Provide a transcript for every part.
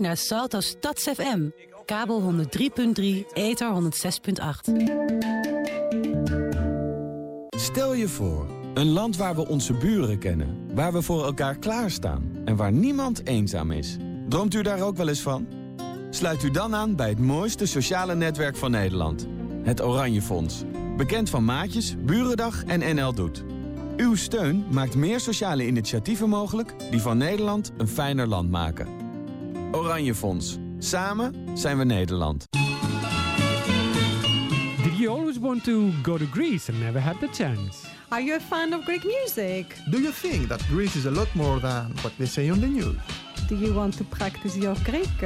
naar Salto Stads FM. Kabel 103.3, ether 106.8. Stel je voor, een land waar we onze buren kennen, waar we voor elkaar klaarstaan en waar niemand eenzaam is. Droomt u daar ook wel eens van? Sluit u dan aan bij het mooiste sociale netwerk van Nederland. Het Oranje Fonds. Bekend van Maatjes, Burendag en NL Doet. Uw steun maakt meer sociale initiatieven mogelijk... die van Nederland een fijner land maken. Oranje Fonds. Samen zijn we Nederland. Did you always want to go to Greece and never had the chance? Are you a fan of Greek music? Do you think that Greece is a lot more than what they say on the news? Do you want to practice your Greek?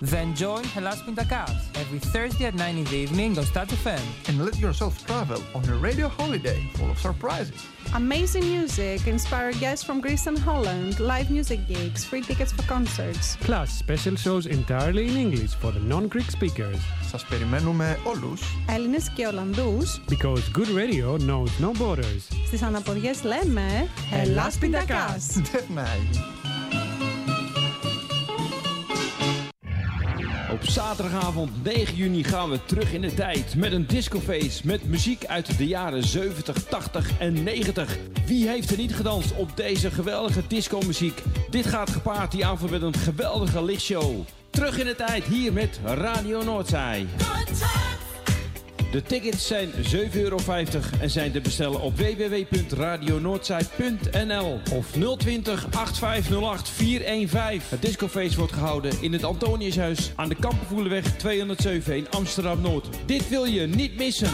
Then join Hellas Pintakas every Thursday at 9 in the evening on Start FM. And let yourself travel on a radio holiday full of surprises. Amazing music, inspired guests from Greece and Holland, live music gigs, free tickets for concerts. Plus special shows entirely in English for the non-Greek speakers. Σας περιμένουμε όλους. Έλληνες και Ολλανδούς. Because good radio knows no borders. Στις αναποδιές λέμε Ελλάς Πιντακάς. Definitely. Op zaterdagavond 9 juni gaan we terug in de tijd met een discofeest met muziek uit de jaren 70, 80 en 90. Wie heeft er niet gedanst op deze geweldige discomuziek? Dit gaat gepaard die avond met een geweldige lichtshow. Terug in de tijd hier met Radio Noordzij. De tickets zijn 7,50 euro en zijn te bestellen op www.radionoordzij.nl of 020 8508 415. Het discofeest wordt gehouden in het Antoniushuis aan de Kampenvoelenweg 207 in Amsterdam-Noord. Dit wil je niet missen.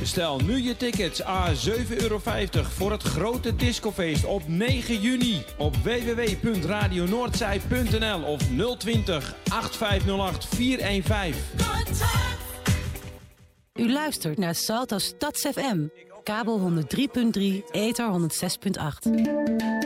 Bestel nu je tickets a 7,50 euro voor het grote discofeest op 9 juni op www.radionoordzij.nl of 020 8508 415. U luistert naar Salto Stads FM. Kabel 103.3, ether 106.8.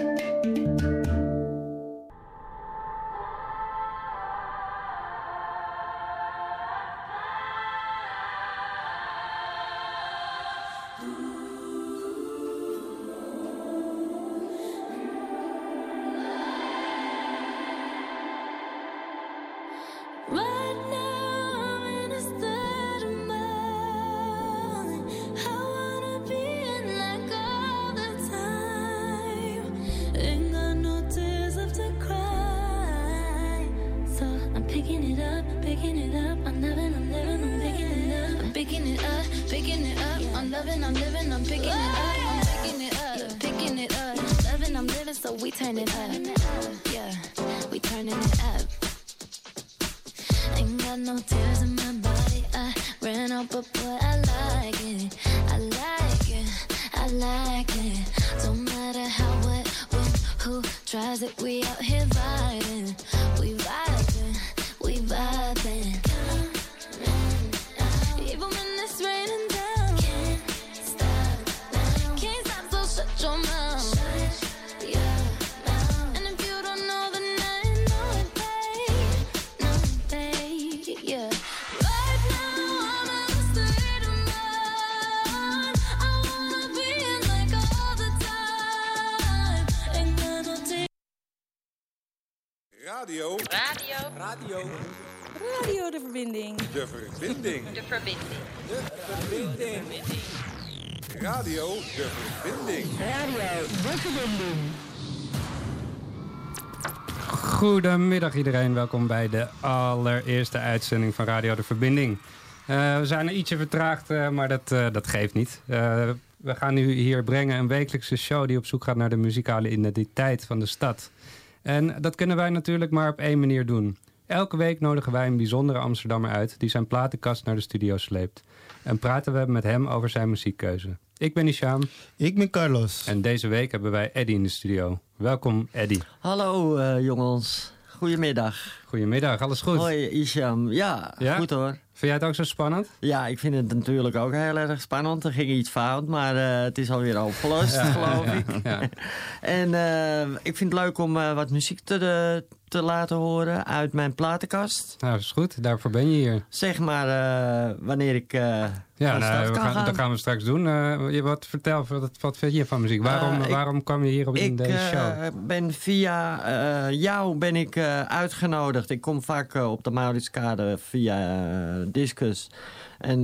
Radio. Radio. Radio. Radio de verbinding. De verbinding. De verbinding. De verbinding. Radio de verbinding. Radio de verbinding. Goedemiddag iedereen, welkom bij de allereerste uitzending van Radio de Verbinding. Eh, we zijn er ietsje vertraagd, eh, maar dat, eh, dat geeft niet. Eh, we gaan nu hier brengen een wekelijkse show die op zoek gaat naar de muzikale identiteit van de stad. En dat kunnen wij natuurlijk maar op één manier doen. Elke week nodigen wij een bijzondere Amsterdammer uit die zijn platenkast naar de studio sleept. En praten we met hem over zijn muziekkeuze. Ik ben Isham. Ik ben Carlos. En deze week hebben wij Eddie in de studio. Welkom Eddie. Hallo eh, jongens, goedemiddag. Goedemiddag, alles goed? Hoi Isham, ja, Ja? goed hoor. Vind jij het ook zo spannend? Ja, ik vind het natuurlijk ook heel erg spannend. Er ging iets fout, maar eh, het is alweer opgelost, Ja, geloof ja, ik. ja. en eh, ik vind het leuk om eh, wat muziek te, te laten horen uit mijn platenkast. Nou, dat is goed. Daarvoor ben je hier. Zeg maar eh, wanneer ik eh Ja, nou, we gaan, gaan. dat gaan we straks doen. Eh, wat, vertel, wat, wat vind je van muziek? Waarom, ik- waarom kwam je hier op in Ik deze show? ben via jou ben ik uitgenodigd. Ik kom vaak op de Mauritskade via Discus. En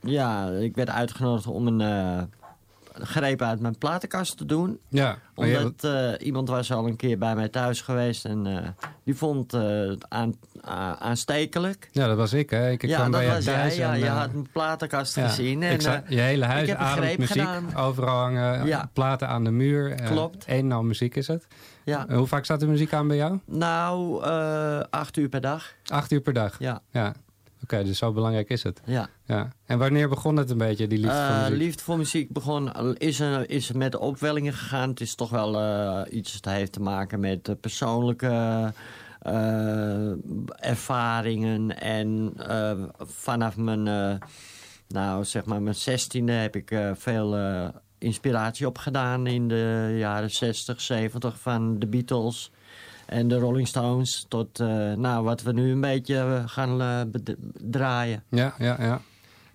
ja, ik werd uitgenodigd om een eh, greep uit mijn platenkast te doen. Ja, Omdat eh, iemand was al een keer bij mij thuis geweest en eh, die vond eh, het aan, a- aanstekelijk. ja, dat was ik. Hè. Ik, ik ja, kwam dat bij was jij. Ja, en, je eh, had mijn platenkast gezien. En, zag, eh, je hele huis ademt muziek. gedaan. Overal hangen platen aan de muur. Eh, Klopt. En al muziek is het. Ja. Eh, Hoe vaak staat de muziek aan bij jou? Nou, eh, acht uur per dag. Acht uur per dag? Ja. ja. Oké, dus zo belangrijk is het. Ja. ja. En wanneer begon het een beetje, die liefde voor Eh, muziek? liefde voor muziek begon, is, is met de opwellingen gegaan. Het is toch wel eh, iets dat heeft te maken met persoonlijke eh, ervaringen. En vanaf mijn, nou, zeg maar mijn zestiende heb ik veel inspiratie opgedaan in de jaren 60, 70 van de Beatles. En de Rolling Stones tot eh, nou, wat we nu een beetje eh, gaan eh, draaien. Ja, ja, ja.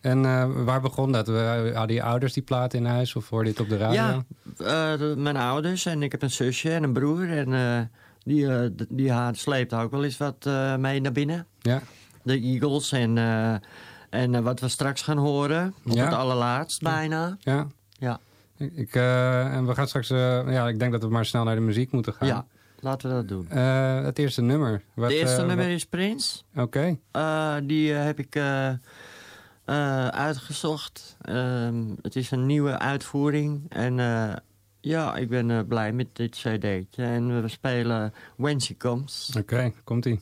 En waar begon dat? Hadden je ouders die plaat in huis of hoorde je het op de radio? Ja, mijn ouders en ik heb een zusje en een broer. En die, die haar sleept ook wel eens wat mee naar binnen. Ja. De Eagles en, en wat we straks gaan horen. Op Ja. het allerlaatst bijna. Ja. Ja. Ik, ik, en we gaan straks... ja, ik denk dat we maar snel naar de muziek moeten gaan. Ja, laten we dat doen. Eh, het eerste nummer. Wat, de eerste eh, nummer wat- is Prince. Oké. Eh, die heb ik eh, eh, uitgezocht. Ehm, het is een nieuwe uitvoering. En eh, ja, ik ben eh, blij met dit cd'tje. En we spelen When She Comes. Oké, komt-ie.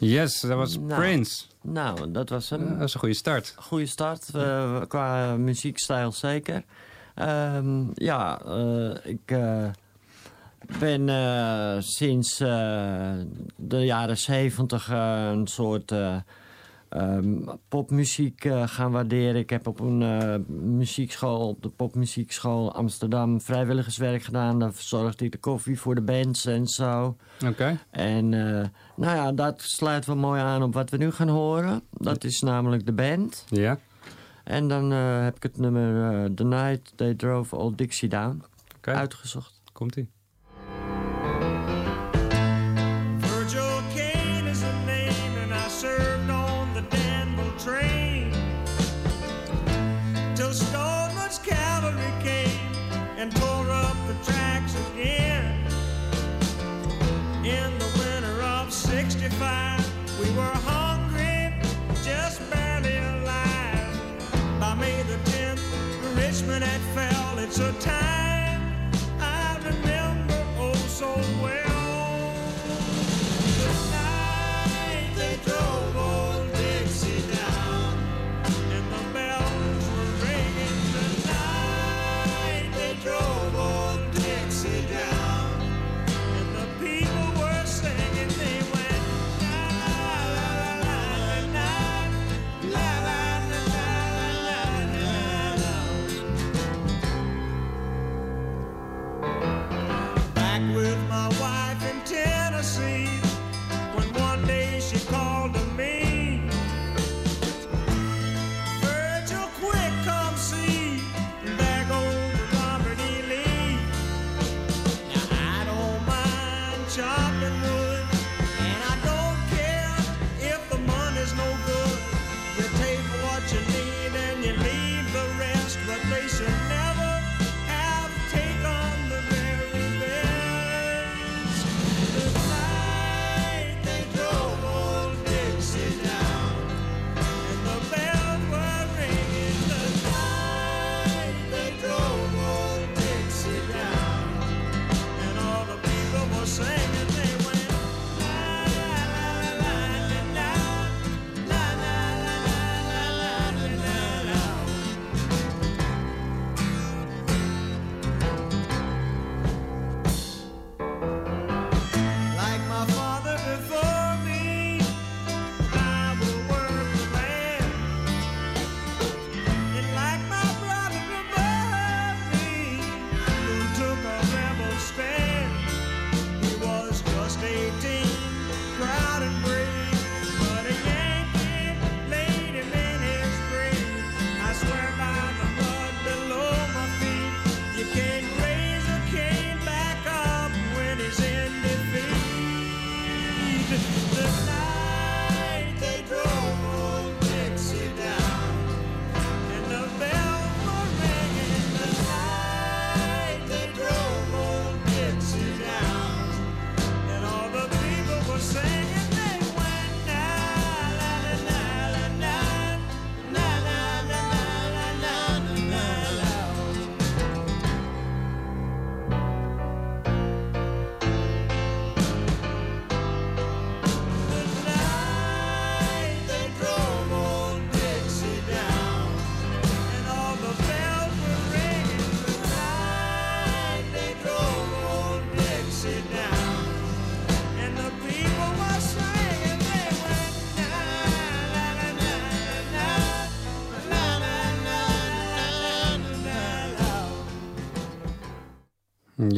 Yes, dat was nou, Prince. Nou, dat was een... Dat was een goede start. Goede start, eh, qua muziekstijl zeker. Um, ja, eh, ik eh, ben sinds de jaren zeventig een soort Ehm, popmuziek eh, gaan waarderen. Ik heb op een eh, muziekschool, op de popmuziekschool Amsterdam, vrijwilligerswerk gedaan. Daar verzorgde ik de koffie voor de bands en zo. Oké. En eh, nou ja, dat sluit wel mooi aan op wat we nu gaan horen. Dat is namelijk de band. Ja. En dan heb ik het nummer The Night They Drove Old Dixie Down uitgezocht. Komt-ie. it's a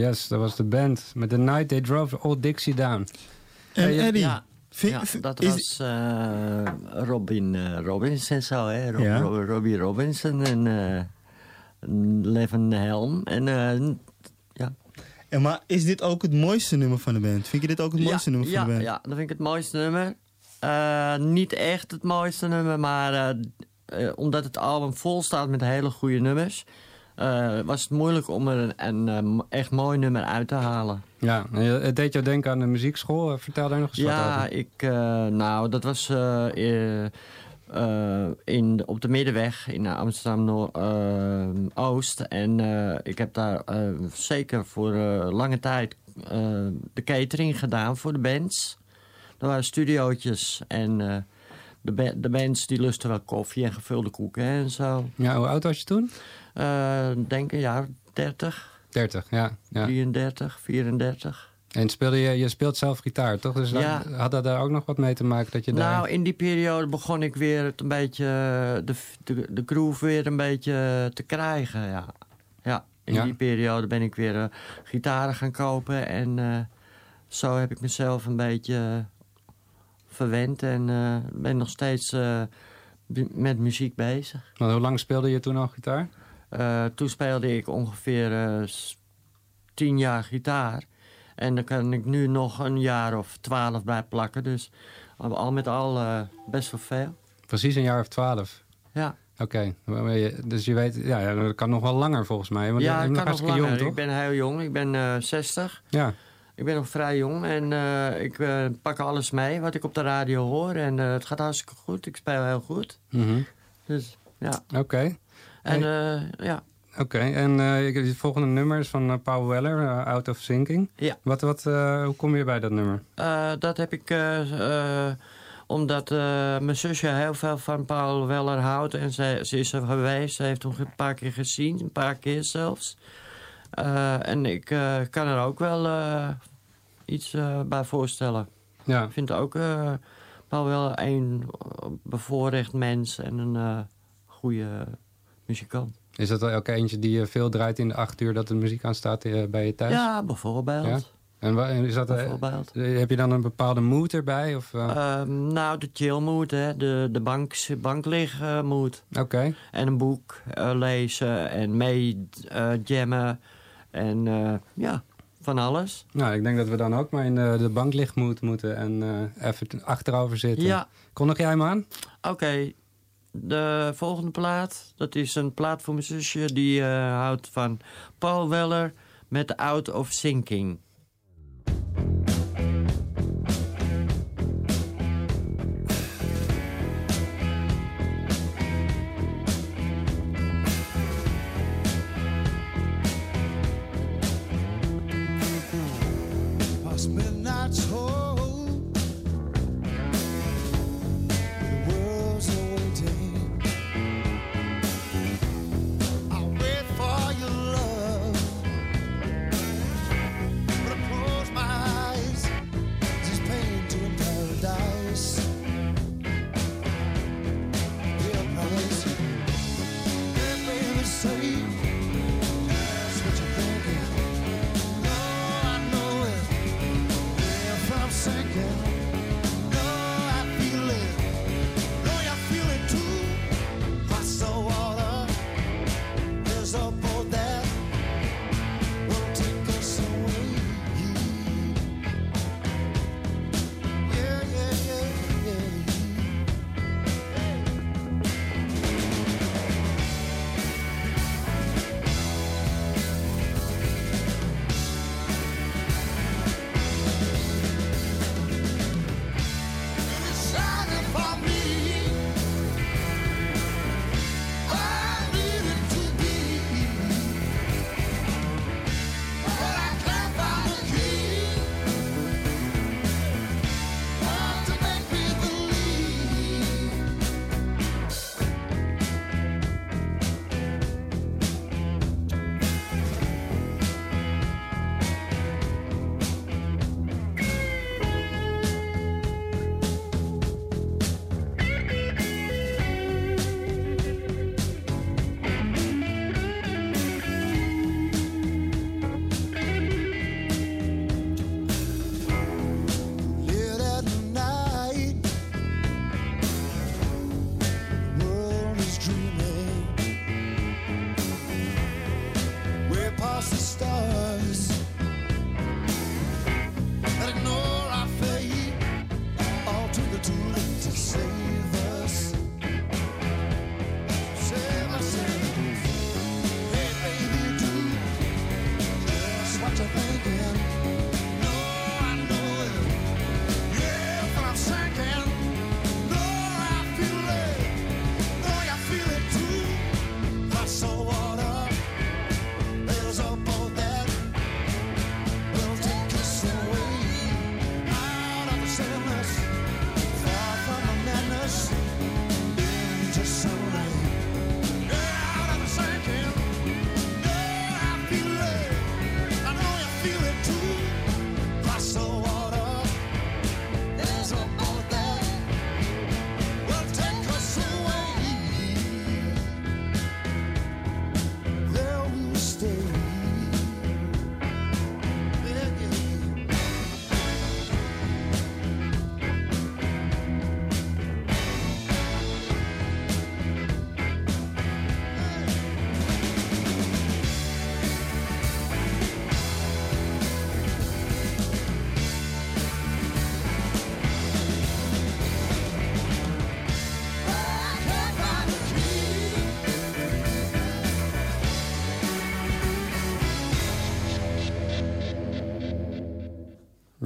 Yes, dat was de band. Met The Night They Drove Old Dixie Down. En Hey, Eddie, Ja, dat is- was eh, Robin eh, Robbins en zo, hè? Rob, Ja. Rob- Robbie Robinson en eh Levin Helm. En eh, ja. En maar is dit ook het mooiste nummer van de band? Vind je dit ook het mooiste ja, nummer ja, van de band? Ja, dat vind ik het mooiste nummer. Eh, niet echt het mooiste nummer, maar omdat het album vol staat met hele goede nummers... eh, was het moeilijk om er een, een, eh, echt mooi nummer uit te halen. Ja, het deed jou denken aan de muziekschool. Eh, Vertel daar nog eens wat Ja, over. ik, eh, nou, dat was in, op de Middenweg in Amsterdam-Oost. en ik heb daar zeker voor lange tijd de catering gedaan voor de bands. Er waren studiootjes en de, de bands die lusten wel koffie en gevulde koeken en zo. Ja, hoe oud was je toen? Eh, denk een jaar 30, 30, ja. ja. 33, 34. En speelde je, je speelt zelf gitaar, toch? Dus dat- Ja. had dat daar ook nog wat mee te maken dat je daar... Nou, in die periode begon ik weer het een beetje eh, de, de, de groove weer een beetje te krijgen, ja. Ja, in Ja. die periode ben ik weer eh, gitaren gaan kopen en eh, zo heb ik mezelf een beetje eh, verwend en eh, ben nog steeds eh, met muziek bezig. Want hoe lang speelde je toen al gitaar? Eh, toen speelde ik ongeveer s- tien jaar gitaar. En dan kan ik nu nog een jaar of twaalf bij plakken. Dus al met al eh, best wel veel. Precies een jaar of twaalf. Ja. Oké, dus je weet, ja, dat kan nog wel langer volgens mij. Want ja, ik nog kan nog langer. jong, ik toch? ben heel jong. Ik ben eh 60. Ja. Ik ben nog vrij jong. En ik pak alles mee wat ik op de radio hoor. En het gaat hartstikke goed. Ik speel heel goed. Mhm. Dus ja. Oké. En eh, ja. Oké, en eh, ik- het volgende nummer is van eh, Paul Weller, Out of Sinking. Ja. Wat, wat, hoe kom je bij dat nummer? Dat heb ik omdat mijn zusje heel veel van Paul Weller houdt. En ze, ze is er geweest. Ze heeft hem een paar keer gezien. Een paar keer zelfs. En ik kan er ook wel iets bij voorstellen. Ja. Ik vind ook Paul Weller een bevoorrecht mens en een goede muzikant. Is dat wel ook eentje die je veel draait in de acht uur dat de muziek aanstaat eh, bij je thuis? Ja, bijvoorbeeld. Ja? En is dat, eh, Bijvoorbeeld. eh, heb je dan een bepaalde mood erbij? Of, eh? Ehm, nou, de chill mood, hè. De, de bank, bankliggen mood. Oké. En een boek eh, lezen en mee eh, jammen. En eh, ja, van alles. Nou, ik denk dat we dan ook maar in de, de banklichtmoed moeten en eh, even achterover zitten. Ja. Kondig jij hem aan? Oké, de volgende plaat. Dat is een plaat voor mijn zusje. Die eh, houdt van Paul Weller met Out of Sinking.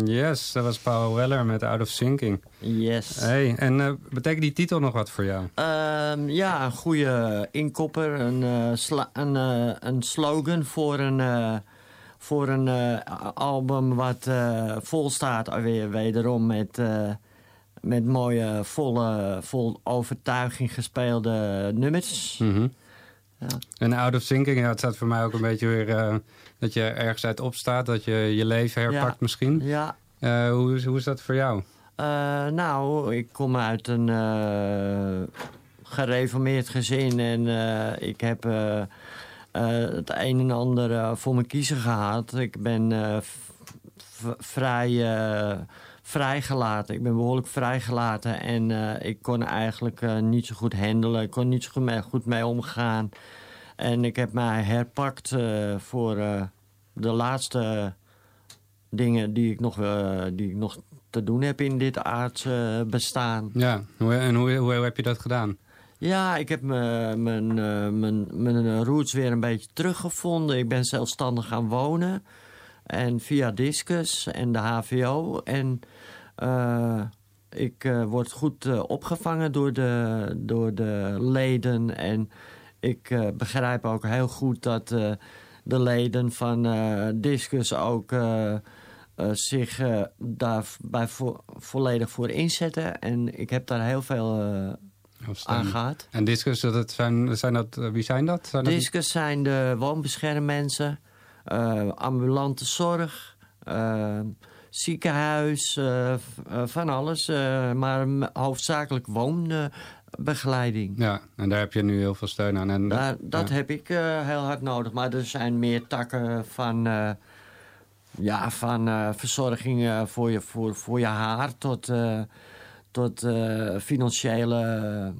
Yes, dat was Paul Weller met Out of Sinking. Yes. Hey, en eh, betekent die titel nog wat voor jou? Ehm, ja, een goede inkopper, een, eh, sla- een, eh, een slogan voor een, voor een album wat vol staat, alweer wederom met, met mooie, volle, vol overtuiging gespeelde nummers. Mhm. En Out of Sinking, ja, het staat voor mij ook een beetje weer eh, dat je ergens uit opstaat, dat je je leven herpakt misschien. Ja. Eh, hoe, is- hoe is dat voor jou? Eh, nou, ik kom uit een gereformeerd gezin en ik heb het een en ander voor mijn kiezen gehad. Ik ben vrij vrijgelaten. Ik ben behoorlijk vrijgelaten en eh, ik kon eigenlijk eh, niet zo goed handelen. Ik kon niet zo goed mee, goed mee omgaan. En ik heb mij herpakt eh, voor de laatste dingen die ik, nog, die ik nog te doen heb in dit aardse bestaan. Ja, en hoe, hoe, hoe heb je dat gedaan? Ja, ik heb mijn, eh, mijn, mijn roots weer een beetje teruggevonden. Ik ben zelfstandig gaan wonen. En via Discus en de HVO. En ik eh, word goed eh, opgevangen door de, door de leden. En ik eh, begrijp ook heel goed dat eh, de leden van eh, Discus ook... eh, eh, zich eh, daar bij vo- volledig voor inzetten. En ik heb daar heel veel eh, aan gehad. En Discus, dat zijn, zijn dat, eh, wie zijn dat? Zijn dat- Discus zijn de woonbeschermmensen, eh, ambulante zorg, eh, ziekenhuis, eh, eh, van alles. eh, maar hoofdzakelijk woonbegeleiding. Ja, en daar heb je nu heel veel steun aan. En, Daar, dat ja. heb ik heel hard nodig. Maar er zijn meer takken van, ja, van verzorging voor, je, voor, voor je haar tot, tot financiële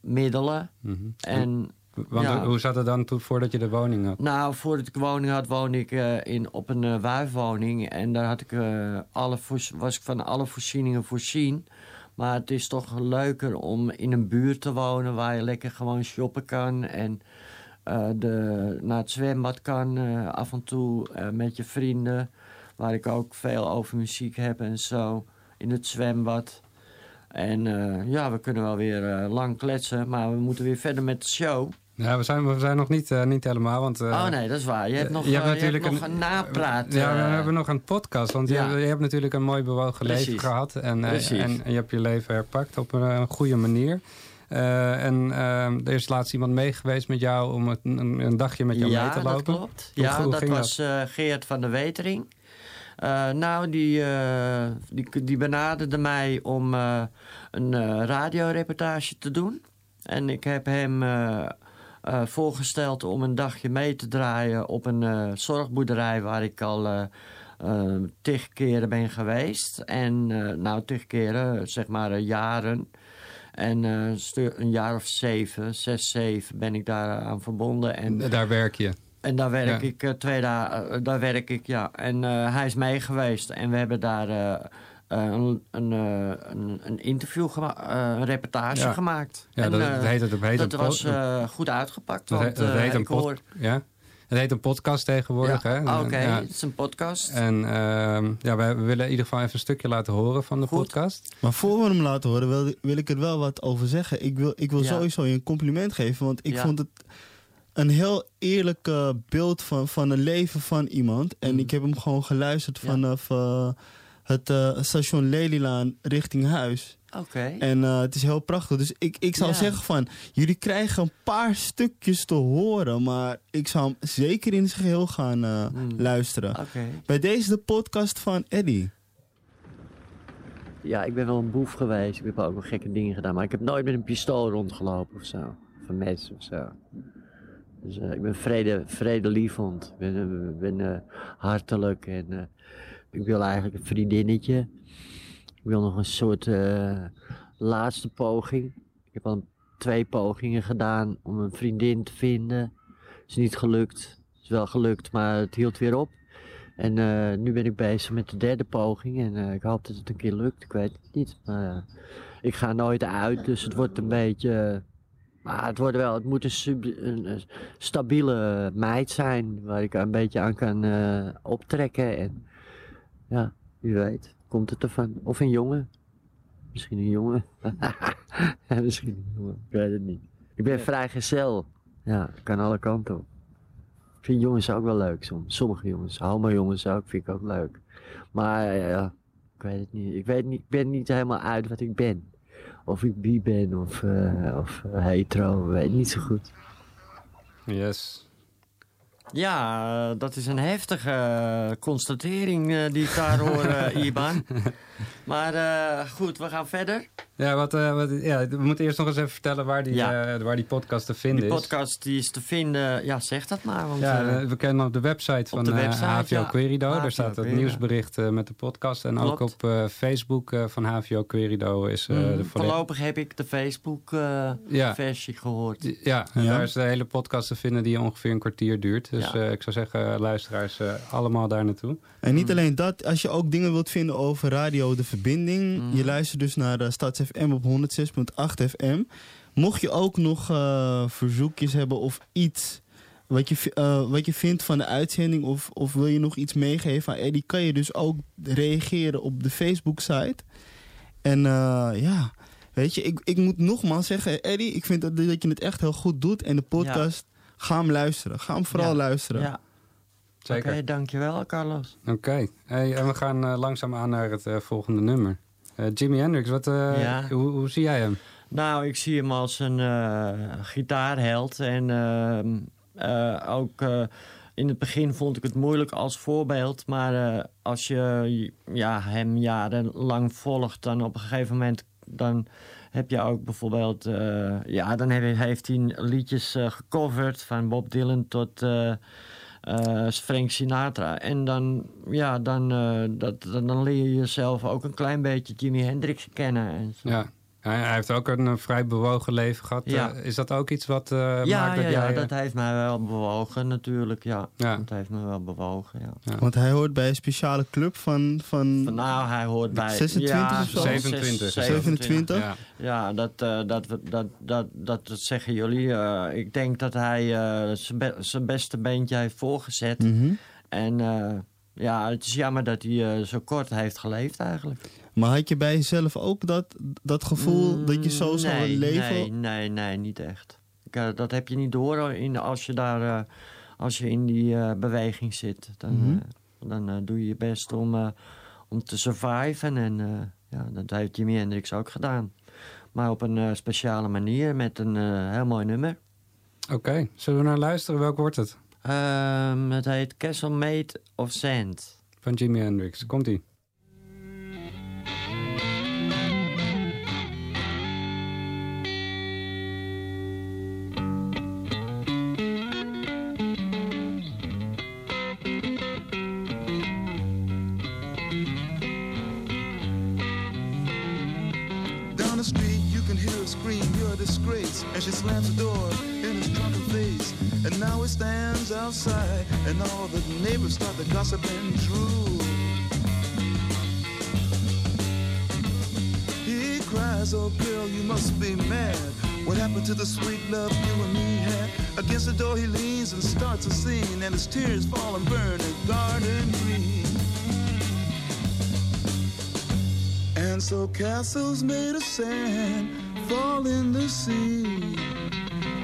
middelen. Mhm. En, Want ja. hoe zat het dan toen voordat je de woning had? Nou, voordat ik woning had, woonde ik eh, in, op een wuifwoning. En daar had ik, eh, alle was ik van alle voorzieningen voorzien. Maar het is toch leuker om in een buurt te wonen... waar je lekker gewoon shoppen kan... en de, naar het zwembad kan af en toe met je vrienden... waar ik ook veel over muziek heb en zo, in het zwembad... En eh, ja, we kunnen wel weer eh, lang kletsen, maar we moeten weer verder met de show. Ja, we zijn, we zijn nog niet, eh, niet helemaal, want... oh nee, dat is waar. Je hebt nog, je hebt natuurlijk je hebt nog een, napraat. Ja, we hebben nog een podcast, want ja. je, je hebt natuurlijk een mooi bewogen leven gehad. En, en, je hebt je leven herpakt op een, goede manier. En eh, er is laatst iemand mee geweest met jou om een, een dagje met jou ja, mee te lopen. dat klopt. Hoe- ja, hoe dat was Geert van der Wetering. Eh, nou, die, eh, die, die benaderde mij om eh, een radioreportage te doen. En ik heb hem voorgesteld om een dagje mee te draaien op een zorgboerderij waar ik al eh, tig keren ben geweest. En eh, nou, tig keren, zeg maar jaren. En een jaar of zeven, zes, zeven ben ik daar aan verbonden. En Daar werk je. En daar werk Ja. ik eh, twee dagen, eh, daar werk ik, ja. En eh, hij is mee geweest en we hebben daar een, een, eh, een, interview, eh, een reportage Ja. gemaakt. Ja, en, dat- dat heet het- dat heet dat was eh, goed uitgepakt, Dat, want dat heet een hoor... ja? Het heet een podcast tegenwoordig. Ja, hè? ah, Oké, Ja. het is een podcast. En ehm, ja, we, willen in ieder geval even een stukje laten horen van de podcast. Maar voor we hem laten horen, wil, wil ik er wel wat over zeggen. Ik wil, ik wil Ja. sowieso je een compliment geven, want ik Ja. vond het een heel eerlijk eh, beeld van, van een leven van iemand. En ik heb hem gewoon geluisterd vanaf eh, het eh, station Lelylaan richting huis. Oké. En eh, het is heel prachtig. Dus ik, ik zou Ja. zeggen van, jullie krijgen een paar stukjes te horen, maar ik zou hem zeker in zijn geheel gaan eh, luisteren. Oké. Bij deze de podcast van Eddie. Ja, ik ben wel een boef geweest. Ik heb ook wel gekke dingen gedaan. Maar ik heb nooit met een pistool rondgelopen of zo. Of een mes of zo. Dus eh, ik ben vrede, vredelievend. Ik ben, eh, ben eh, hartelijk. En ik wil eigenlijk een vriendinnetje. Ik wil nog een soort laatste poging. Ik heb al twee pogingen gedaan om een vriendin te vinden. Is niet gelukt. Is wel gelukt, maar het hield weer op. En nu ben ik bezig met de derde poging en ik hoop dat het een keer lukt. Ik weet het niet, maar ik ga nooit uit, dus het wordt een beetje... maar het, wordt wel, het moet een, sub- een, een stabiele meid zijn waar ik een beetje aan kan eh, optrekken. En, ja. Wie weet, komt het ervan. Of een jongen. Misschien een jongen. Misschien een jongen, ik weet het niet. Ik ben vrijgezel. Ja, kan alle kanten op. Ik vind jongens ook wel leuk soms. Sommige jongens, homo jongens ook, vind ik ook leuk. Maar ja, ik weet het niet. Ik, weet niet. ik ben niet helemaal uit wat ik ben. Of ik bi ben of, eh, of eh, hetero, weet ik niet zo goed. Yes. Ja, eh, dat is een heftige constatering eh, die ik daar hoor, eh, Iban. Maar eh, goed, we gaan verder. Ja, wat, eh, wat, ja, we moeten eerst nog eens even vertellen waar die, Ja. eh, waar die podcast te vinden Die is. podcast die is te vinden, ja zeg dat maar. Want, Ja, we kennen op de website van de eh, website, HVO ja. Querido. HVO Daar staat het nieuwsbericht eh, met de podcast. En ook op eh, Facebook eh, van HVO Querido is eh, mm, de volledige... voorlopig heb ik de Facebook-versie Ja. gehoord. Ja, en Ja. daar is de hele podcast te vinden die ongeveer een kwartier duurt. Dus Ja. eh, ik zou zeggen, luisteraars, eh, allemaal daar naartoe. En niet alleen dat, als je ook dingen wilt vinden over Radio De Verbinding. Mhm. Je luistert dus naar de Stads FM op 106.8 FM. Mocht je ook nog eh, verzoekjes hebben of iets wat je, eh, wat je vindt van de uitzending... Of, of wil je nog iets meegeven aan Eddie... kan je dus ook reageren op de Facebook-site. En eh, ja, weet je, ik, ik moet nogmaals zeggen... Eddie, ik vind dat, dat je het echt heel goed doet. En de podcast, ga hem luisteren. Ga hem vooral Ja. luisteren. Ja. Zeker. Oké, dankjewel Carlos. Oké, hey, en we gaan eh, langzaam aan naar het eh, volgende nummer. Eh, Jimi Hendrix, wat, eh, Ja. hoe, hoe zie jij hem? Nou, ik zie hem als een eh, gitaarheld. En ehm, eh, ook eh, in het begin vond ik het moeilijk als voorbeeld. Maar eh, als je ja, hem jarenlang volgt, dan op een gegeven moment... dan heb je ook bijvoorbeeld... eh, ja, dan heeft hij liedjes eh, gecoverd van Bob Dylan tot... eh, Frank Sinatra. En dan, ja, dan, eh, dat, dan leer je jezelf ook een klein beetje Jimi Hendrix kennen. En zo. Ja. Hij, hij heeft ook een eh, vrij bewogen leven gehad. Ja. Eh, is dat ook iets wat eh, ja, maakt dat ja, jij... ja, dat heeft mij wel bewogen natuurlijk, ja. Ja. Dat heeft me wel bewogen, ja. Ja. Want hij hoort bij een speciale club van... van Van, nou, hij hoort bij... 26 ja, of zo? 27. 27? Ja. Ja, dat, eh, dat, dat, dat, dat, dat zeggen jullie. Eh, ik denk dat hij eh, zijn be- zijn beste beentje heeft voorgezet. Mhm. En eh, ja, het is jammer dat hij zo kort heeft geleefd eigenlijk. Maar had je bij jezelf ook dat, dat gevoel Mm, dat je zo zou nee, leven? Nee, nee, nee, niet echt. Ik, eh, dat heb je niet door in, als je daar eh, als je in die eh, beweging zit. Dan, Mhm. dan doe je je best om, eh, om te surviven. En eh, ja, dat heeft Jimi Hendrix ook gedaan. Maar op een eh, speciale manier met een eh, heel mooi nummer. Oké, zullen we naar luisteren? Welk wordt het? Ehm, het heet Castle Made of Sand. Van Jimi Hendrix. Komt-ie. The sweet love you and me had? Against the door he leans and starts a scene, and his tears fall and burn a garden green. And so castles made of sand fall in the sea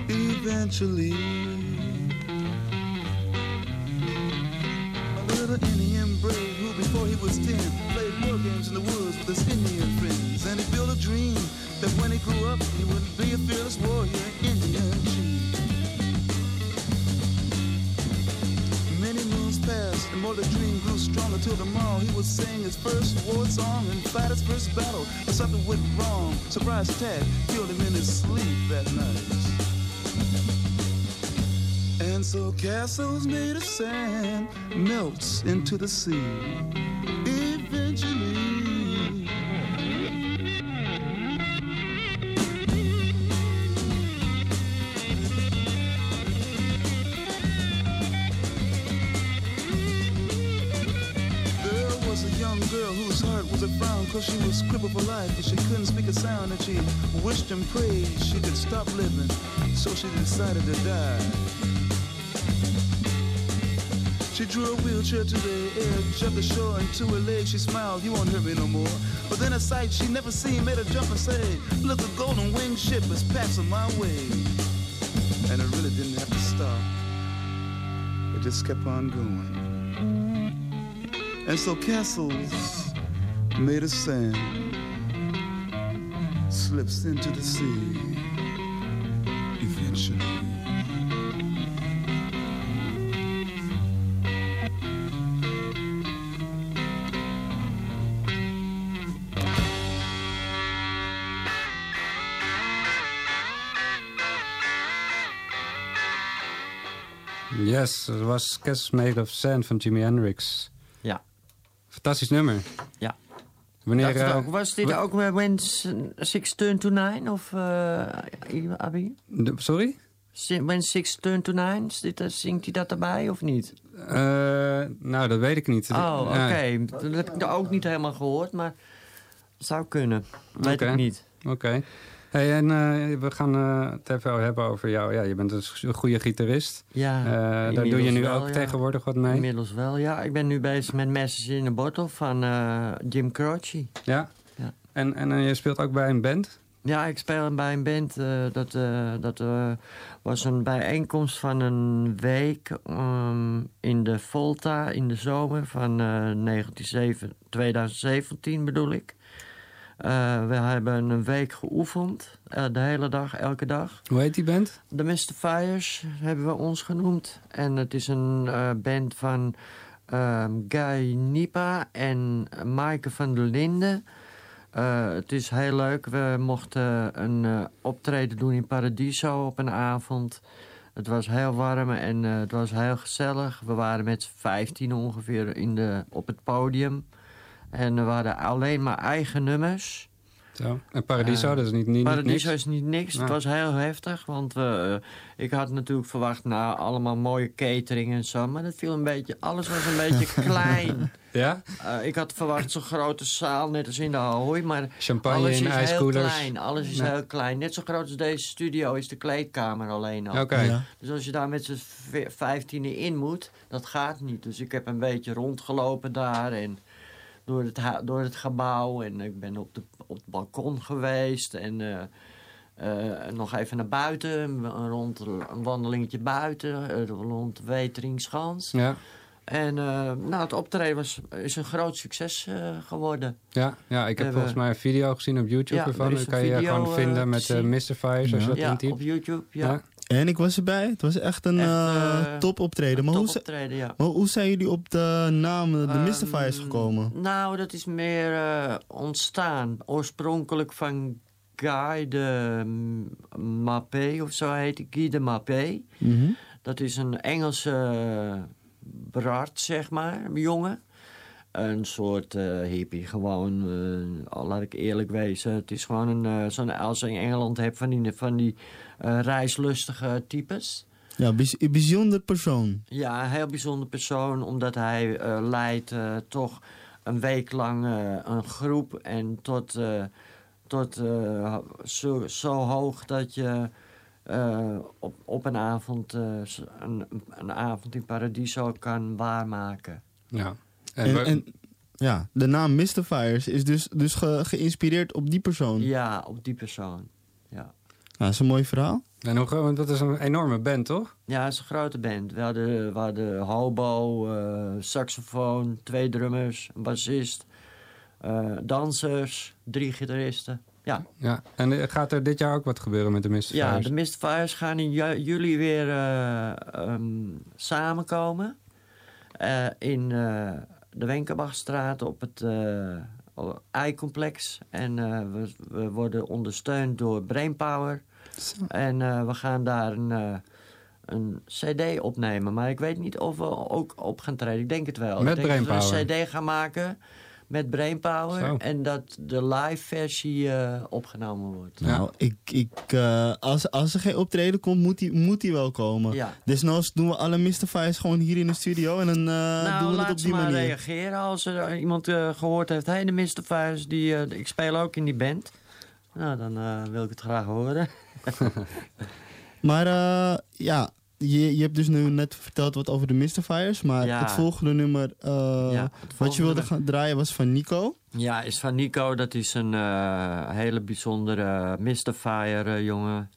eventually. Song and fight his first battle. Something went wrong. Surprise attack killed him in his sleep that night. And so castles made of sand melts into the sea. Cause she was crippled for life and she couldn't speak a sound and she wished and prayed she could stop living so she decided to die. She drew a wheelchair to the edge of the shore and to her legs she smiled, you won't hurt me no more. But then a sight she never seen made her jump and say, look, a golden winged ship is passing my way. And it really didn't have to stop. It just kept on going. And so castles made of sand slips into the sea eventually. Yes, het was Castles Made of Sand van Jimi Hendrix. Ja. Fantastisch nummer. Wanneer, Dat eh, ook- was dit ook When Six Turn to Nine? Of, Abi? Sorry? When Six Turn to Nine? Zingt hij dat erbij of niet? Eh, nou, dat weet ik niet. Oh, oké. Ja. Dat heb ik ook niet helemaal gehoord, maar zou kunnen. Weet ik niet. Oké. Hey, en eh, we gaan eh, het even hebben over jou. Ja, je bent een s- een goede gitarist. Ja, Eh, daar doe je nu wel, ook ja. tegenwoordig wat mee. Inmiddels wel, ja. Ik ben nu bezig met Message in a Bottle van Jim Croce. Ja? Ja. En, en je speelt ook bij een band? Ja, ik speel bij een band. dat dat was een bijeenkomst van een week ehm, in de Volta in de zomer van eh 1907 2017 bedoel ik. Eh, we hebben een week geoefend, eh, de hele dag, elke dag. Hoe heet die band? De Mystifiers hebben we ons genoemd. En het is een eh, band van ehm, Guy Nipa en Maaike van der Linden. Het is heel leuk. We mochten een optreden doen in Paradiso op een avond. Het was heel warm en het was heel gezellig. We waren met z'n 15 ongeveer in de, op het podium. En we hadden alleen maar eigen nummers. Zo. En Paradiso, Eh, dat is niet, niet, Paradiso niks? is niet niks. Ja. Het was heel heftig, want we, eh, ik had natuurlijk verwacht... nou, allemaal mooie catering en zo, maar dat viel een beetje... alles was een beetje klein. Ja? Eh, ik had verwacht zo'n grote zaal, net als in de Ahoy, maar Champagne alles in is heel ijskoelers. klein. Alles is Ja. heel klein. Net zo groot als deze studio is de kleedkamer alleen al. Oké. Ja. Dus als je daar met z'n vijftienen in moet, dat gaat niet. Dus ik heb een beetje rondgelopen daar en door het, door het gebouw. En ik ben op, de, op het balkon geweest en... eh, eh, nog even naar buiten, een, rond, een wandelingetje buiten, eh, rond Weteringschans. Ja. En nou, het optreden was, is een groot succes geworden. Ja, ja, ik heb volgens mij een video gezien op YouTube Ja, ervan. er een kan je gewoon vinden met. Mystifiers als je dat Ja, intypt. op YouTube, ja. En ik was erbij. Het was echt een Echt, eh, eh, top optreden. Maar, hoe, topoptreden, ja. maar hoe zijn jullie op de naam de Ehm, Mystifiers gekomen? Nou, dat is meer eh, ontstaan. Oorspronkelijk van Guy de Mappé, of zo heet hij, Guy de Mappé. Mhm. Dat is een Engelse Bart, zeg maar, een jongen. Een soort eh, hippie, gewoon, eh, laat ik eerlijk wezen. Het is gewoon een, eh, zo'n, als je in Engeland hebt van die, van die eh, reislustige types. Ja, een bijzonder persoon. Ja, een heel bijzonder persoon, omdat hij eh, leidt eh, toch een week lang eh, een groep en tot, eh, tot eh, zo, zo hoog dat je eh, op, op een avond eh, een, een avond in Paradiso kan waarmaken. Ja. En, en, ja, de naam Mystifiers is dus, dus ge- geïnspireerd op die persoon. Ja, op die persoon. Ja. Nou, dat is een mooi verhaal. En hoe, want dat is een enorme band, toch? Ja, het is een grote band. We hadden, we hadden hobo, eh, saxofoon, twee drummers, een bassist, eh, dansers, drie gitaristen. Ja. Ja. En eh, gaat er dit jaar ook wat gebeuren met de Mystifiers? Ja, de Mystifiers gaan in ju- juli weer eh, ehm, samenkomen. Eh, in eh, de Wenkenbachstraat op het eh I-complex. En eh, we, we worden ondersteund door Brainpower. En eh, we gaan daar een, een cd opnemen. Maar ik weet niet of we ook op gaan treden. Ik denk het wel. Met ik denk dat we een cd gaan maken met Brainpower. Zo. En dat de live versie eh, opgenomen wordt. Nou, ik, ik, eh, als, als er geen optreden komt, moet die, moet die wel komen. Ja. Desnoods doen we alle Mystifiers gewoon hier in de studio en dan eh, nou, doen we het laat op ze die maar manier. reageren als er iemand eh, gehoord heeft. Hé, hey, de Mystifiers, die, eh, ik speel ook in die band. Nou, dan eh, wil ik het graag horen. Maar eh, ja, je, je hebt dus nu net verteld wat over de Mystifiers. Maar Ja. het volgende nummer eh, Ja, het wat je wilde gaan draaien was van Nico. Ja, is van Nico. Dat is een eh, hele bijzondere Mystifier eh, jongen.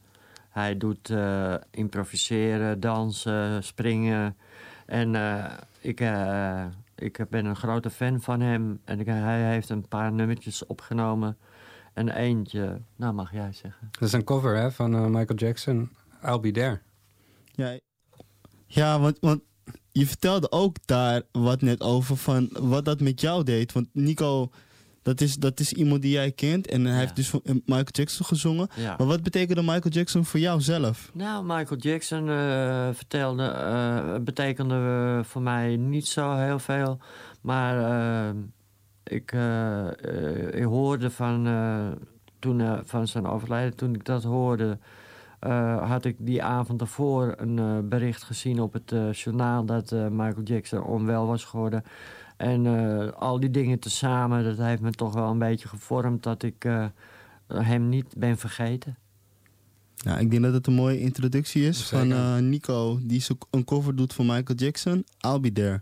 Hij doet eh, improviseren, dansen, springen. En eh, ik, eh, ik ben een grote fan van hem. En ik- hij heeft een paar nummertjes opgenomen. En eentje, nou mag jij zeggen. Dat is een cover hè, van Michael Jackson. I'll Be There. Ja, ja want, want je vertelde ook daar wat net over van wat dat met jou deed. Want Nico, dat is, dat is iemand die jij kent en hij heeft dus eh, Michael Jackson gezongen. Ja. Maar wat betekende Michael Jackson voor jou zelf? Nou, Michael Jackson eh, vertelde, eh, betekende voor mij niet zo heel veel. Maar ik, ik hoorde van, toen, van zijn overlijden, toen ik dat hoorde, eh, had ik die avond ervoor een eh, bericht gezien op het eh, journaal dat eh, Michael Jackson onwel was geworden. En eh, al die dingen tezamen, dat heeft me toch wel een beetje gevormd dat ik eh, hem niet ben vergeten. Ja, ik denk dat het een mooie introductie is van eh, Nico, die zo- een cover doet voor Michael Jackson. I'll be there.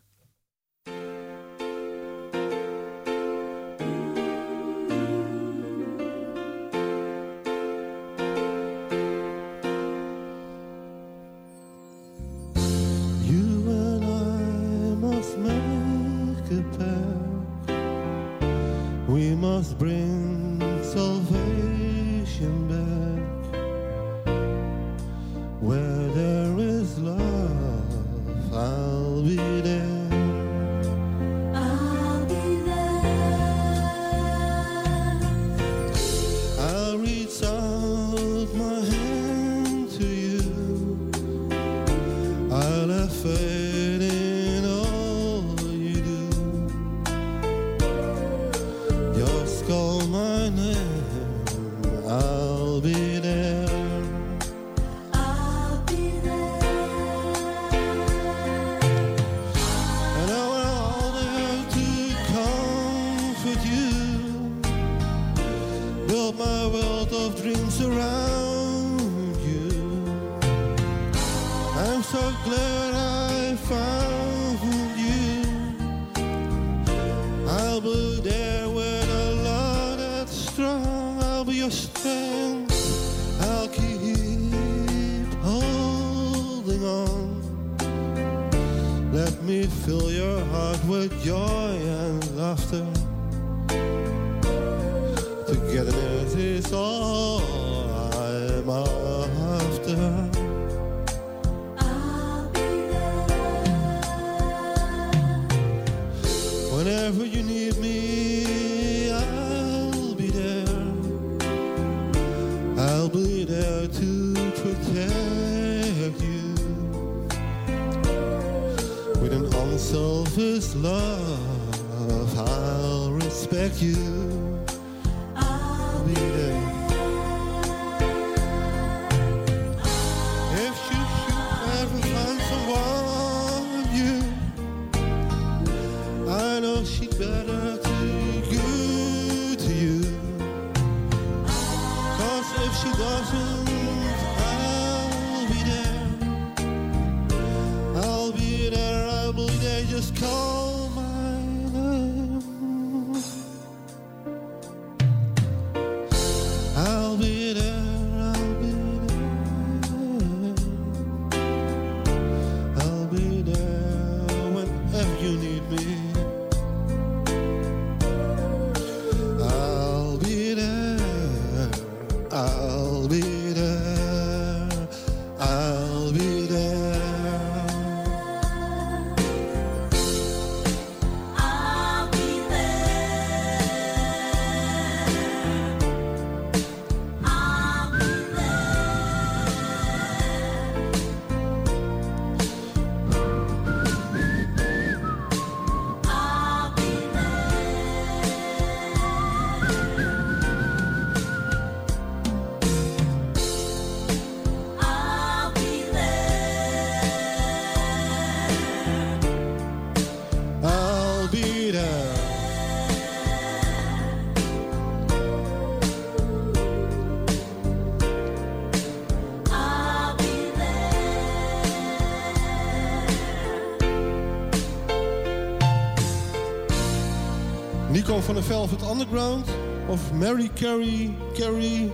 Van de Velvet Underground of Mary Carey Carey.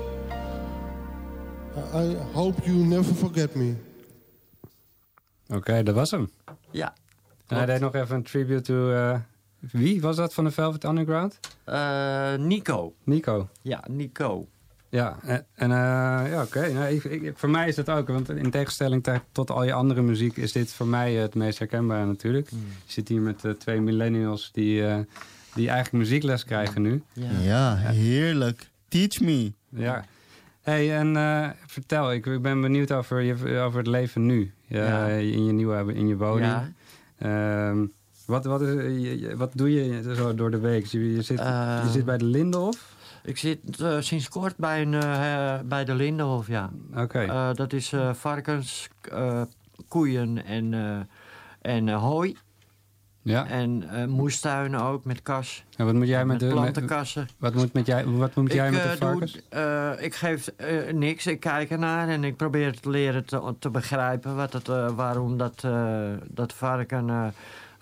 I hope you never forget me. Oké, dat was hem. Ja. En hij deed nog even een tribute to... eh, wie was dat van de Velvet Underground? Eh, Nico. Nico. Ja, Nico. Ja, en, en, eh, ja, oké. Nou, ik, ik- voor mij is dat ook, want in tegenstelling te- tot al je andere muziek is dit voor mij het meest herkenbaar natuurlijk. Hmm. Je zit hier met twee millennials die, eh, die eigenlijk muziekles krijgen nu. Ja, heerlijk. Teach me. Ja. hey, en eh, vertel, ik, ik ben benieuwd over, je, over het leven nu. Ja. Eh, in je nieuwe in je woning. Ja. Ehm, wat, wat, is, wat doe je zo door de week? Je, je zit, je zit bij de Lindenhof? Ik zit eh, sinds kort bij, een, eh, bij de Lindenhof, ja. Oké. Eh, dat is eh, varkens, eh, koeien en, eh, en hooi. Ja. En eh, moestuinen ook met kas. En wat moet jij met, met de plantenkassen. wat moet, met jij, wat moet jij ik, met de eh, doe, varkens? eh, ik geef niks, ik kijk ernaar en ik probeer te leren te, te begrijpen wat het, waarom dat, dat varken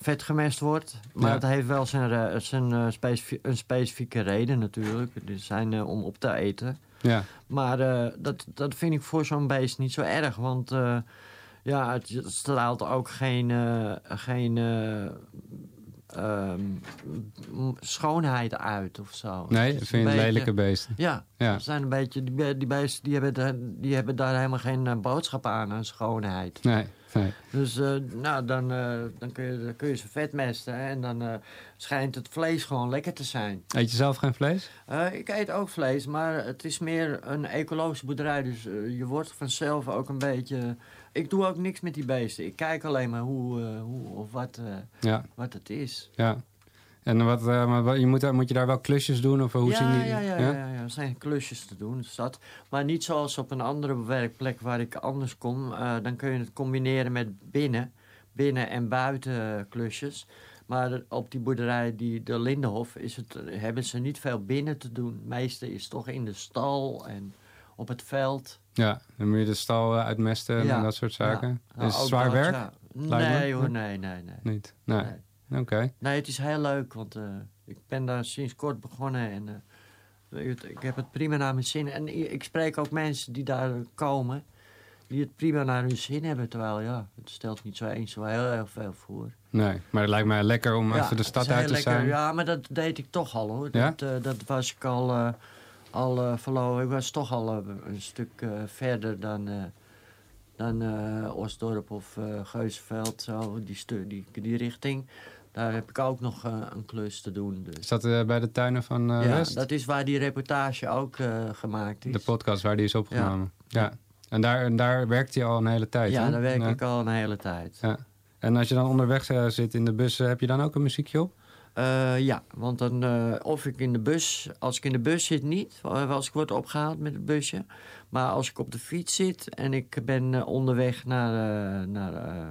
vet gemest wordt. Maar Ja. het heeft wel zijn, zijn, specifie- een specifieke reden natuurlijk. Die zijn om op te eten. Ja. Maar dat, dat vind ik voor zo'n beest niet zo erg. Want ja, het, straalt ook geen, eh, geen eh, ehm, schoonheid uit of zo. Nee, vind je een het beetje- lelijke beesten? Ja, Ja. zijn een beetje, die, be- die beesten die hebben, daar- die hebben daar helemaal geen eh, boodschap aan, aan schoonheid. Nee, nee. Dus nou, dan, dan, kun je, dan kun je ze vetmesten hè, en dan schijnt het vlees gewoon lekker te zijn. Eet je zelf geen vlees? Ik eet ook vlees, maar het is meer een ecologische boerderij. Dus je wordt vanzelf ook een beetje... Ik doe ook niks met die beesten. Ik kijk alleen maar hoe, eh, hoe of wat, eh, Ja. wat het is. Ja. En wat, maar wat- je moet, moet je daar wel klusjes doen? Of hoe ja, zien die? ja, ja, ja, ja, ja. Er zijn klusjes te doen, dus dat. Maar niet zoals op een andere werkplek waar ik anders kom. Dan kun je het combineren met binnen, binnen en buiten klusjes. Maar op die boerderij, die, de Lindenhof, is het, hebben ze niet veel binnen te doen. Het meeste is toch in de stal en op het veld. Ja, dan moet je de stal eh, uitmesten en dat soort zaken. ja. Is het zwaar dat, werk? ja. Nee hoor, nee, nee, nee. Niet? Nee. Oké. Nee, het is heel leuk, want eh, ik ben daar sinds kort begonnen en eh, ik, ik heb het prima naar mijn zin. En ik spreek ook mensen die daar komen, die het prima naar hun zin hebben. Terwijl, ja, het stelt niet zo eens zo heel erg veel voor. Nee, maar het lijkt mij lekker om Ja, even de stad heel uit te lekker. zijn. Ja, maar dat deed ik toch al hoor. Ja? Dat, dat was ik al, al eh, verloren. Ik was toch al eh, een stuk eh, verder dan, dan Osdorp of Geuzenveld. Zo, die, die, die richting. Daar heb ik ook nog een klus te doen. Dus. Is dat bij de tuinen van ja, West? dat is waar die reportage ook gemaakt is. De podcast waar die is opgenomen. Ja. En daar, daar werkt hij al een hele tijd, ja, daar werk Ja. ik al een hele tijd. Ja. En als je dan onderweg zit in de bus, heb je dan ook een muziekje op? Eh, ja, want dan, eh, of ik in de bus, als ik in de bus zit niet, eh, als ik word opgehaald met het busje. Maar als ik op de fiets zit en ik ben onderweg naar, eh, naar, eh,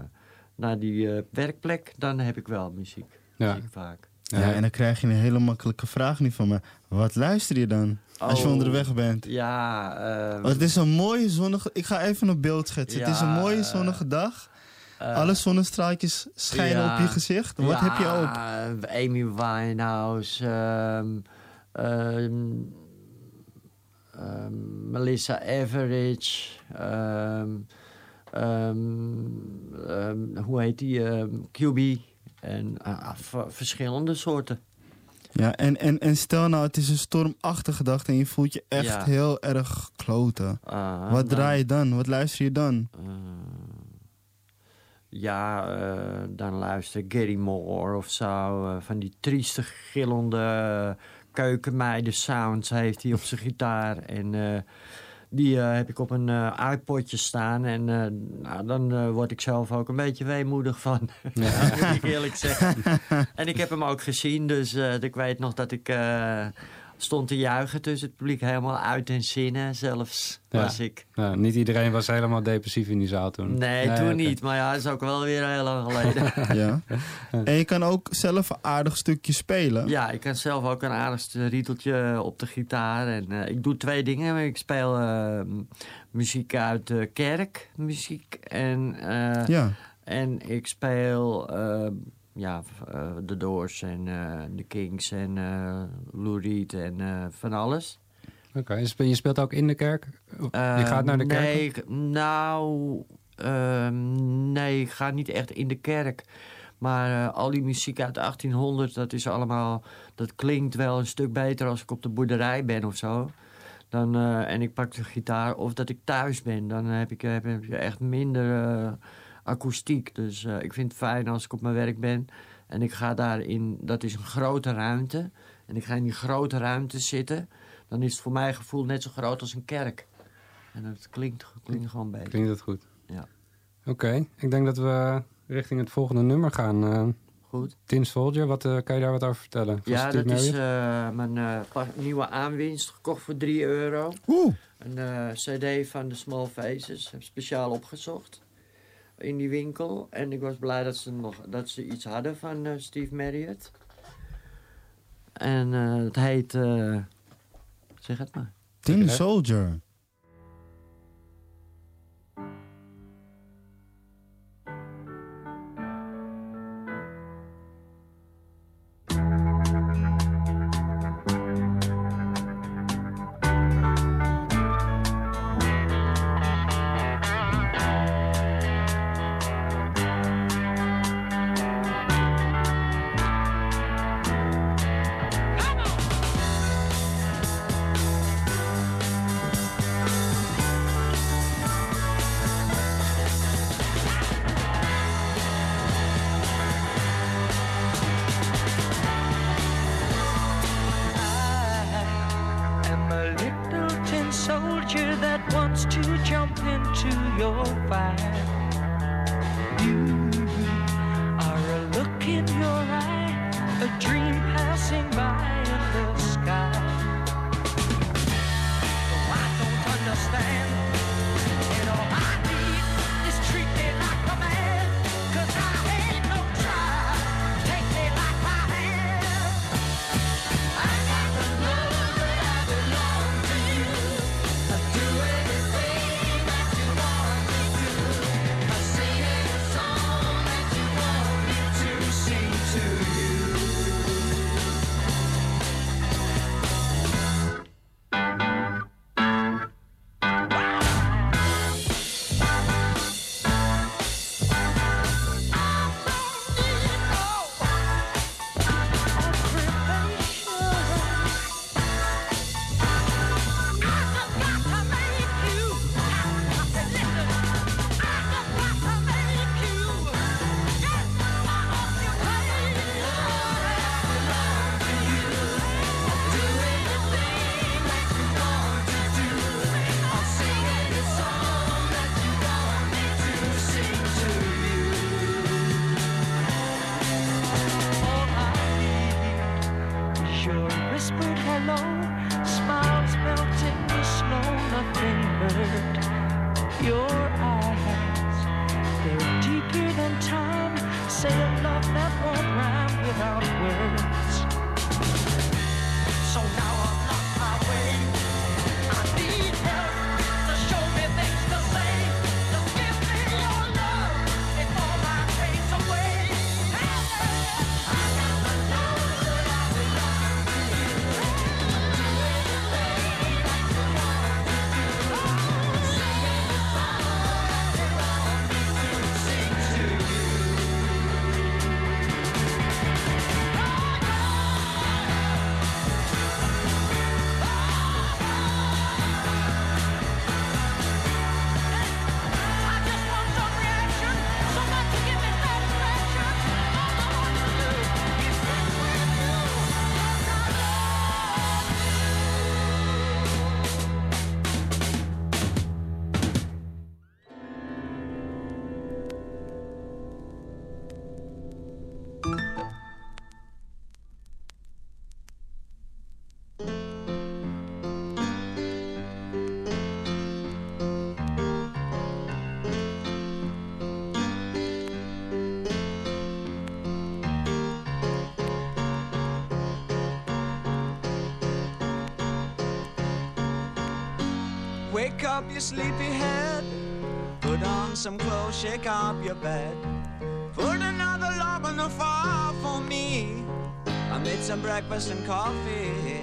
naar die eh, werkplek, dan heb ik wel muziek. Ja. Muziek vaak. Ja, en dan krijg je een hele makkelijke vraag nu van me. Wat luister je dan als je Oh, onderweg bent? Ja, Want het is een mooie zonnige... Ik ga even een beeld schetsen. het is een mooie zonnige dag. Eh, Alle zonnestraaltjes schijnen ja. op je gezicht. Wat Ja, heb je op? Amy Winehouse, ehm, ehm, ehm, Melissa Everidge, hoe heet die? QB. En ah, v- verschillende soorten. Ja, en, en, en stel nou, het is een stormachtige dag en je voelt je echt Ja. heel erg kloten. Ah, Wat dan- draai je dan? Wat luister je dan? Ja, eh, dan luister Gary Moore of zo. eh, van die trieste, gillende keukenmeiden sounds heeft hij op zijn gitaar. En eh, die eh, heb ik op een eh iPodje staan. En eh, nou, dan eh, word ik zelf ook een beetje weemoedig van. Ja. moet ik eerlijk zeggen. en ik heb hem ook gezien, dus eh, ik weet nog dat ik... stond te juichen tussen het publiek, helemaal uit en zinnen zelfs Ja. was ik. Ja, niet iedereen was helemaal depressief in die zaal toen. Nee, toen niet. Maar ja, dat is ook wel weer heel lang geleden. ja. En je kan ook zelf een aardig stukje spelen. ja, ik kan zelf ook een aardig rieteltje op de gitaar. En eh, ik doe twee dingen. Ik speel eh, muziek uit de kerk, muziek. En, eh, Ja. en ik speel eh, ja, eh, de Doors en eh, de Kings en eh Lou Reed en van alles. Oké, je spe- je speelt ook in de kerk? je gaat naar de kerk? nee, nou, ehm, nee, ik ga niet echt in de kerk. Maar al die muziek uit 1800, dat is allemaal... Dat klinkt wel een stuk beter als ik op de boerderij ben of zo. Dan, en ik pak de gitaar. Of dat ik thuis ben. Dan heb ik, heb ik echt minder akoestiek. Dus eh, ik vind het fijn als ik op mijn werk ben. En ik ga daarin... Dat is een grote ruimte. En ik ga in die grote ruimte zitten. Dan is het voor mijn gevoel net zo groot als een kerk. En dat klinkt, klinkt gewoon beter. Klinkt dat goed? Ja. Oké, ik denk dat we richting het volgende nummer gaan. eh Goed. Tin Soldier, wat, eh, kan je daar wat over vertellen? Van Ja, Steve dat is eh, mijn eh, nieuwe aanwinst. Gekocht voor 3 euro. Oeh. Een eh, cd van de Small Faces. Heb speciaal opgezocht. In die winkel. En ik was blij dat ze, nog, dat ze iets hadden van eh, Steve Marriott. En eh, het heet... eh, zeg het maar. Tin Soldier. Into Your eyes, they're deeper than time. Say a love that won't rhyme without words. So now some clothes, shake up your bed. Put another log on the fire. For me. I made some breakfast and coffee.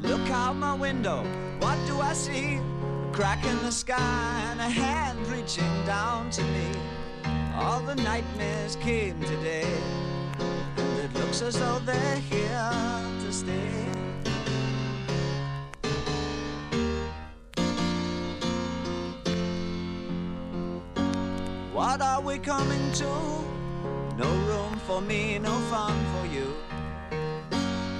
Look out my window, what do I see? A crack in the sky and a hand reaching down to me. All the nightmares came today, and it looks as though they're here to stay. What are we coming to? No room for me, no fun for you.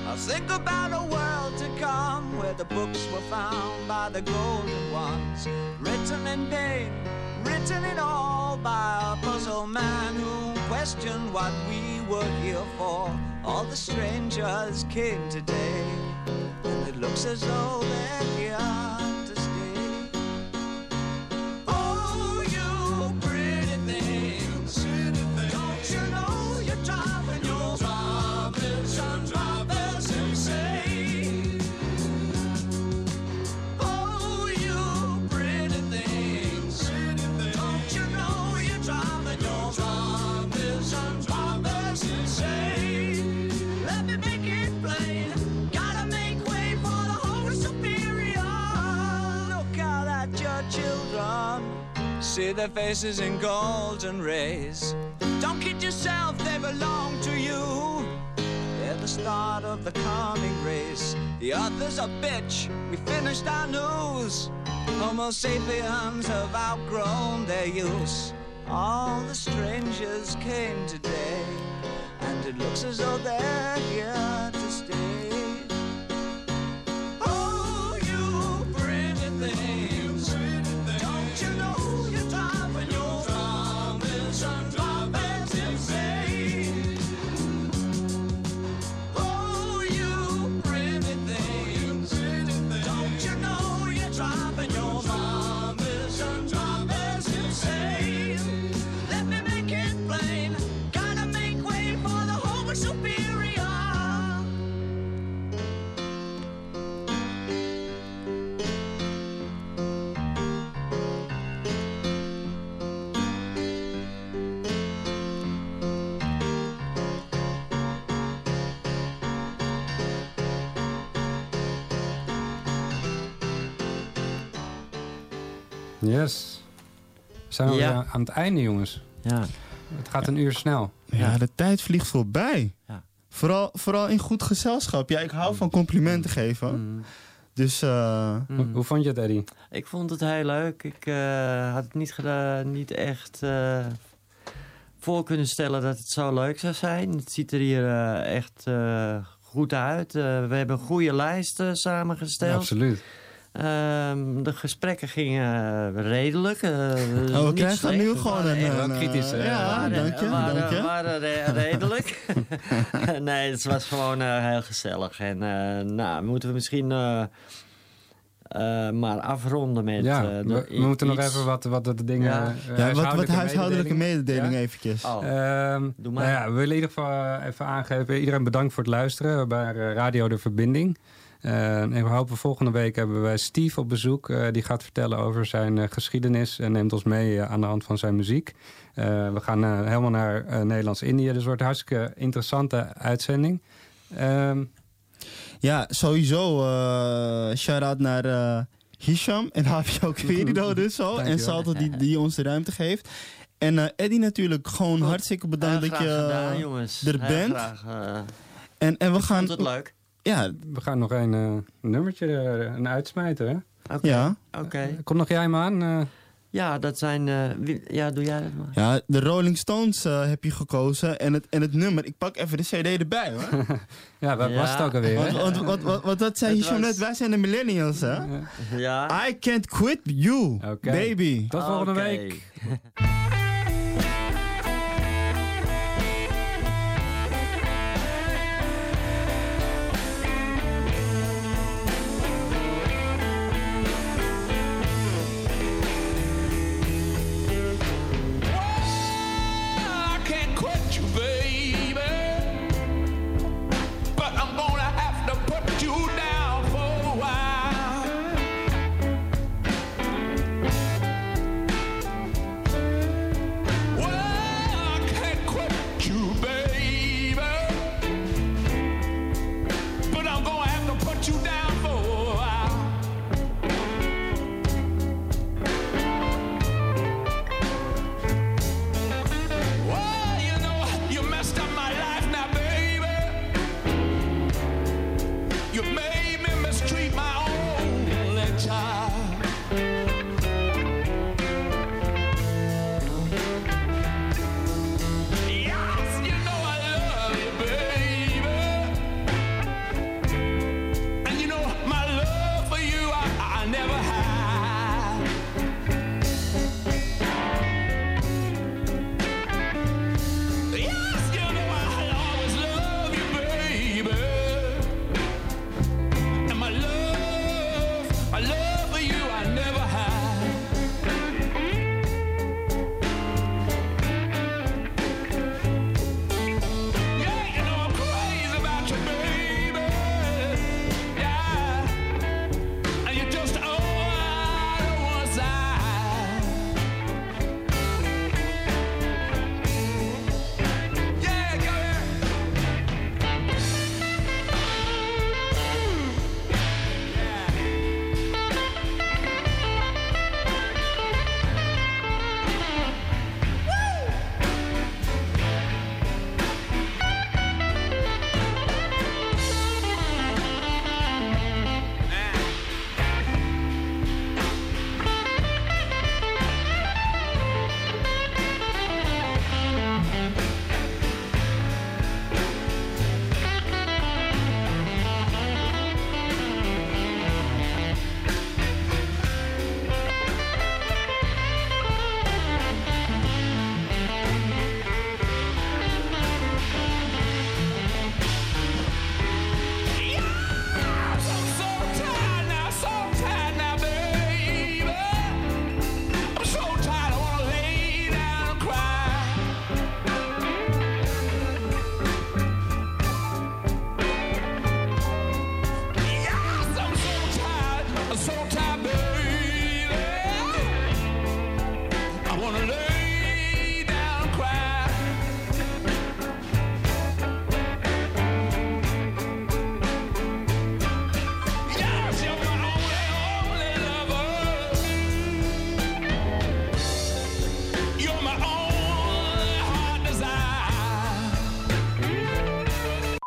I think about a world to come where the books were found by the golden ones, written in pain, written in all by a puzzle man who questioned what we were here for. All the strangers came today, and it looks as though they're See their faces in golden rays. Don't kid yourself, they belong to you. They're the start of the coming race. The author's a bitch. We finished our news. Homo sapiens have outgrown their use. All the strangers came today, and it looks as though they're here to stay. Yes. We zijn Ja. aan het einde, jongens. Ja. Het gaat een uur snel. Ja, de tijd vliegt voorbij. Ja. Vooral, vooral in goed gezelschap. Ja, ik hou van complimenten geven. Dus eh, Hoe, hoe vond je het, Eddie? Ik vond het heel leuk. Ik eh, had het niet, niet echt eh, voor kunnen stellen dat het zo leuk zou zijn. Het ziet er hier echt eh, goed uit. Eh, we hebben een goede lijst samengesteld. Absoluut. Ehm, de gesprekken gingen redelijk. eh, we niet krijgen slecht. nu We gewoon een, kritisch, eh, eh, ja, dank je, waren, dank je. waren re- redelijk. nee, het was gewoon eh, heel gezellig. En eh, nou, moeten we misschien eh, eh, maar afronden met... ja, eh, we, we moeten nog even wat, wat de dingen... Ja. eh, Ja, wat, wat huishoudelijke mededelingen. mededeling Ja. eventjes. Oh, Ehm, Doe maar. nou ja, we willen in ieder geval even aangeven. Iedereen bedankt voor het luisteren bij Radio De Verbinding. Eh, en we hopen volgende week hebben wij Steve op bezoek. eh, die gaat vertellen over zijn eh, geschiedenis en neemt ons mee eh, aan de hand van zijn muziek. Eh, we gaan eh, helemaal naar Nederlands-Indië. Dus het wordt een hartstikke interessante uitzending. Ehm, Ja, sowieso. eh shout-out naar eh, Hisham en HBO Querido dus zo. En. Salto die, die ons de ruimte geeft. En eh, Eddie natuurlijk gewoon Goed. hartstikke bedankt dat je gedaan, jongens. er Heel bent. graag, En, en we ik gaan... vond het leuk. Ja, we gaan nog een eh, nummertje eh, een uitsmijten. Hè? Oké. ja. Oké. Kom nog jij hem aan? eh? Ja, dat zijn... eh, wie- ja, doe jij dat maar. ja, de Rolling Stones eh, heb je gekozen. En het, en het nummer, ik pak even de cd erbij hoor. ja, wat Ja. was het ook alweer? Want, hè? want, want, want, want dat zei Hisham was- net, wij zijn de millennials hè. Ja. I can't quit you, baby. Tot volgende week.